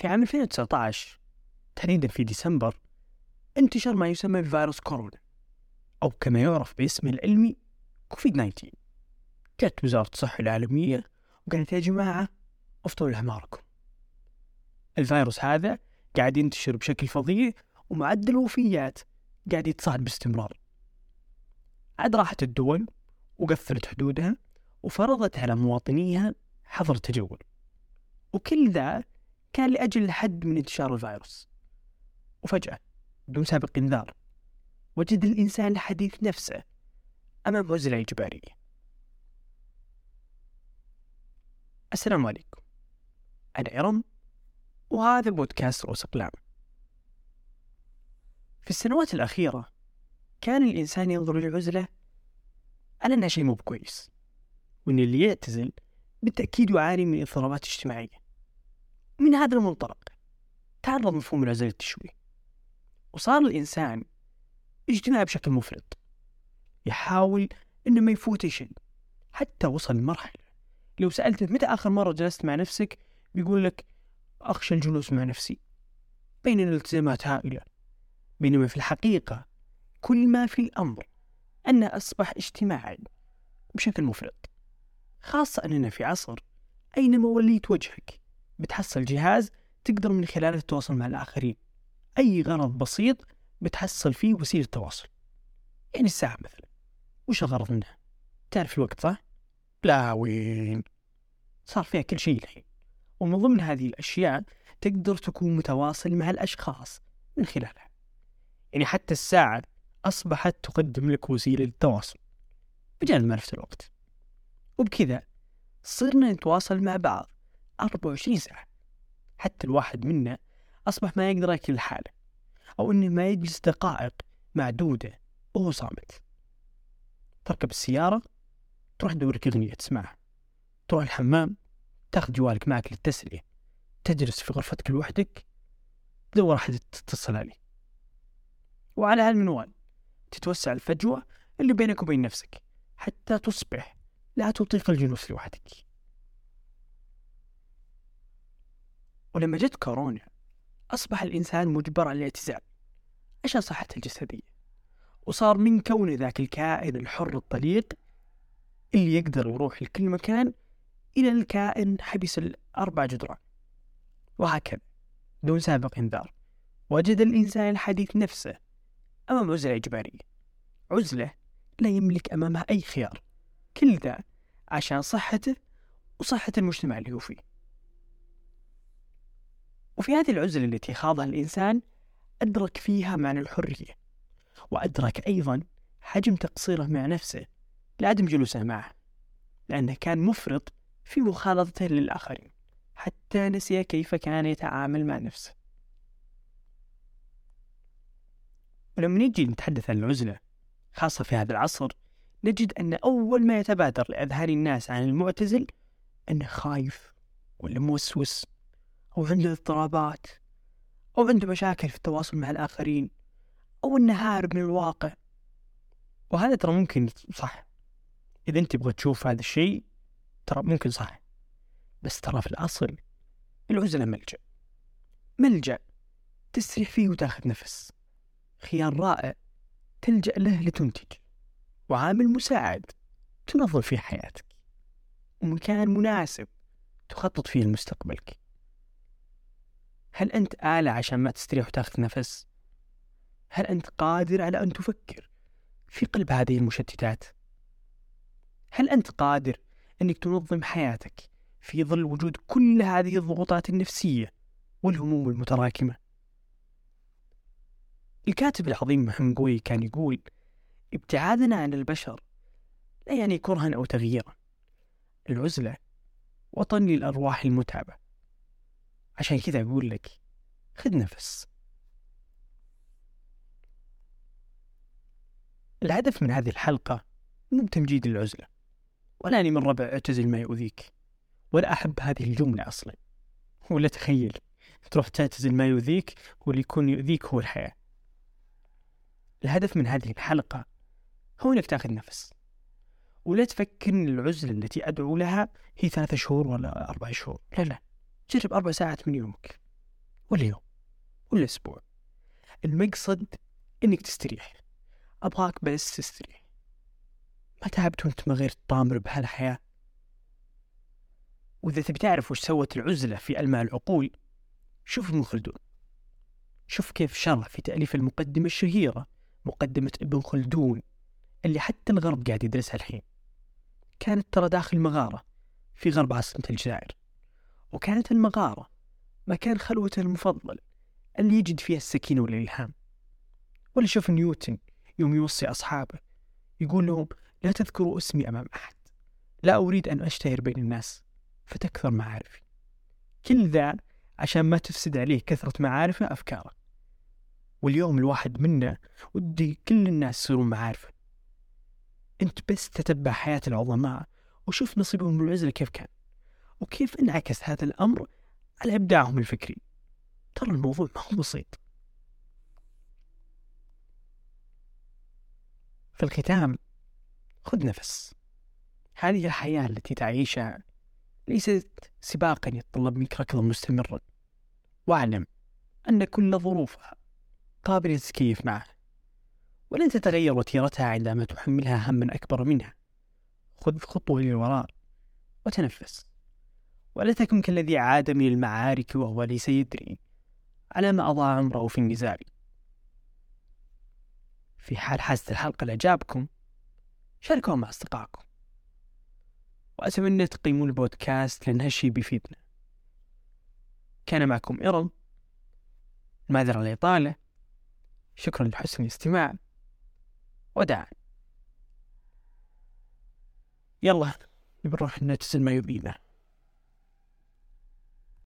في عام 2019 تحديدا في ديسمبر انتشر ما يسمى بفيروس كورونا أو كما يعرف باسمه العلمي كوفيد 19 جت وزارة الصحة العالمية وقالت يا جماعة أفطروا لحماركم الفيروس هذا قاعد ينتشر بشكل فظيع ومعدل الوفيات قاعد يتصاعد باستمرار. عاد راحت الدول وقفلت حدودها وفرضت على مواطنيها حظر التجول. وكل ذا كان لأجل الحد من انتشار الفيروس. وفجأة بدون سابق إنذار وجد الإنسان الحديث نفسه أمام عزلة إجبارية السلام عليكم. أنا إرم وهذا بودكاست رؤوس أقلام. في السنوات الأخيرة كان الإنسان ينظر للعزلة على أنها شيء مو كويس وأن اللي يعتزل بالتأكيد يعاني من اضطرابات اجتماعية. من هذا المنطلق. تعرض مفهوم العزلة التشويه. وصار الإنسان اجتماعي بشكل مفرط. يحاول إنه ما يفوت شيء. حتى وصل لمرحلة. لو سألته متى آخر مرة جلست مع نفسك بيقول لك أخشى الجلوس مع نفسي. بين الالتزامات هائلة. بينما في الحقيقة كل ما في الأمر أنه أصبح اجتماعي بشكل مفرط. خاصة أننا في عصر أينما وليت وجهك. بتحصل جهاز تقدر من خلاله تتواصل مع الآخرين. أي غرض بسيط بتحصل فيه وسيلة تواصل يعني الساعة مثلا. وش الغرض منها؟ تعرف الوقت صح؟ لا وين؟ صار فيها كل شيء الحين. ومن ضمن هذه الأشياء تقدر تكون متواصل مع الأشخاص من خلالها. يعني حتى الساعة أصبحت تقدم لك وسيلة للتواصل. بجانب معرفة الوقت. وبكذا صرنا نتواصل مع بعض. 24 ساعة. حتى الواحد منا أصبح ما يقدر يأكل لحاله أو إنه ما يجلس دقائق معدودة وهو صامت. تركب السيارة تروح تدور أغنية تسمعها. تروح الحمام تاخذ جوالك معك للتسلية. تجلس في غرفتك لوحدك تدور أحد تتصل عليه وعلى هالمنوال تتوسع الفجوة اللي بينك وبين نفسك حتى تصبح لا تطيق الجلوس لوحدك. ولما جت كورونا أصبح الإنسان مجبر على الاعتزال. عشان صحته الجسدية؟ وصار من كونه ذاك الكائن الحر الطليق اللي يقدر يروح لكل مكان إلى الكائن حبس الأربع جدران. وهكذا دون سابق إنذار وجد الإنسان الحديث نفسه أمام عزلة إجبارية. عزلة لا يملك أمامها أي خيار. كل ذا عشان صحته وصحة المجتمع اللي هو فيه. وفي هذه العزلة التي خاضها الإنسان أدرك فيها معنى الحرية وأدرك أيضا حجم تقصيره مع نفسه لعدم جلوسه معه لأنه كان مفرط في مخالطته للآخرين حتى نسي كيف كان يتعامل مع نفسه. ولما نجي نتحدث عن العزلة خاصة في هذا العصر نجد أن أول ما يتبادر لأذهان الناس عن المعتزل أنه خايف ولا موسوس. أو عنده اضطرابات أو عنده مشاكل في التواصل مع الآخرين أو أنه هارب من الواقع. وهذا ترى ممكن صح. إذا أنت تبغى تشوف هذا الشيء ترى ممكن صح. بس ترى في الأصل العزلة ملجأ. ملجأ تستريح فيه وتاخذ نفس. خيار رائع تلجأ له لتنتج. وعامل مساعد تنظم فيه حياتك. ومكان مناسب تخطط فيه لمستقبلك. هل أنت آلة عشان ما تستريح وتاخذ نفس؟ هل أنت قادر على أن تفكر في قلب هذه المشتتات؟ هل أنت قادر أنك تنظم حياتك في ظل وجود كل هذه الضغوطات النفسية والهموم المتراكمة؟ الكاتب العظيم محمد قوي كان يقول ابتعادنا عن البشر لا يعني كرها أو تغييرا العزلة وطن للأرواح المتعبة عشان كذا أقول لك خذ نفس. الهدف من هذه الحلقة مو بتمجيد العزلة ولا أني من ربع اعتزل ما يؤذيك ولا أحب هذه الجملة أصلا. ولا تخيل تروح تعتزل ما يؤذيك واللي يكون يؤذيك هو الحياة. الهدف من هذه الحلقة هو إنك تأخذ نفس. ولا تفكر إن العزلة التي أدعو لها هي ثلاثة شهور ولا أربع شهور. لا لا. جرب أربع ساعات من يومك ولا يوم ولا أسبوع المقصد إنك تستريح. أبغاك بس تستريح. ما تعبت وأنت ما غير تطامر بهالحياة. وإذا تبي تعرف وش سوت العزلة في ألماع العقول شوف ابن خلدون. شوف كيف شرح في تأليف المقدمة الشهيرة مقدمة ابن خلدون اللي حتى الغرب قاعد يدرسها الحين. كانت ترى داخل مغارة في غرب عاصمة الجزائر. وكانت المغارة مكان خلوته المفضل اللي يجد فيها السكينة والإلهام. ولا شوف نيوتن يوم يوصي أصحابه يقول لهم لا تذكروا اسمي أمام أحد لا أريد أن أشتهر بين الناس فتكثر معارفي. كل ذا عشان ما تفسد عليه كثرة معارفه أفكاره. واليوم الواحد منا ودي كل الناس يصيرون معارفه. أنت بس تتبع حياة العظماء وشوف نصيبهم من العزلة كيف كان. وكيف انعكس هذا الأمر على إبداعهم الفكري؟ ترى الموضوع ما هو بسيط. في الختام خذ نفس. هذه الحياة التي تعيشها ليست سباقا يتطلب منك ركضا مستمرا واعلم أن كل ظروفها قابلة للتكيف معه. ولن تتغير وتيرتها عندما تحملها هما أكبر منها. خذ خطوة للوراء وتنفس. ولا تكن كالذي عاد من المعارك وهو ليس يدري. على ما أضاع عمره في النزال في حال حازت الحلقة لإعجابكم شاركوها مع أصدقائكم. وأتمنى تقيمون البودكاست لأن هالشي بيفيدنا. كان معكم إرم المعذرة الإطالة شكرا لحسن الاستماع. وداعا يلا نروح نتسل ما يبينا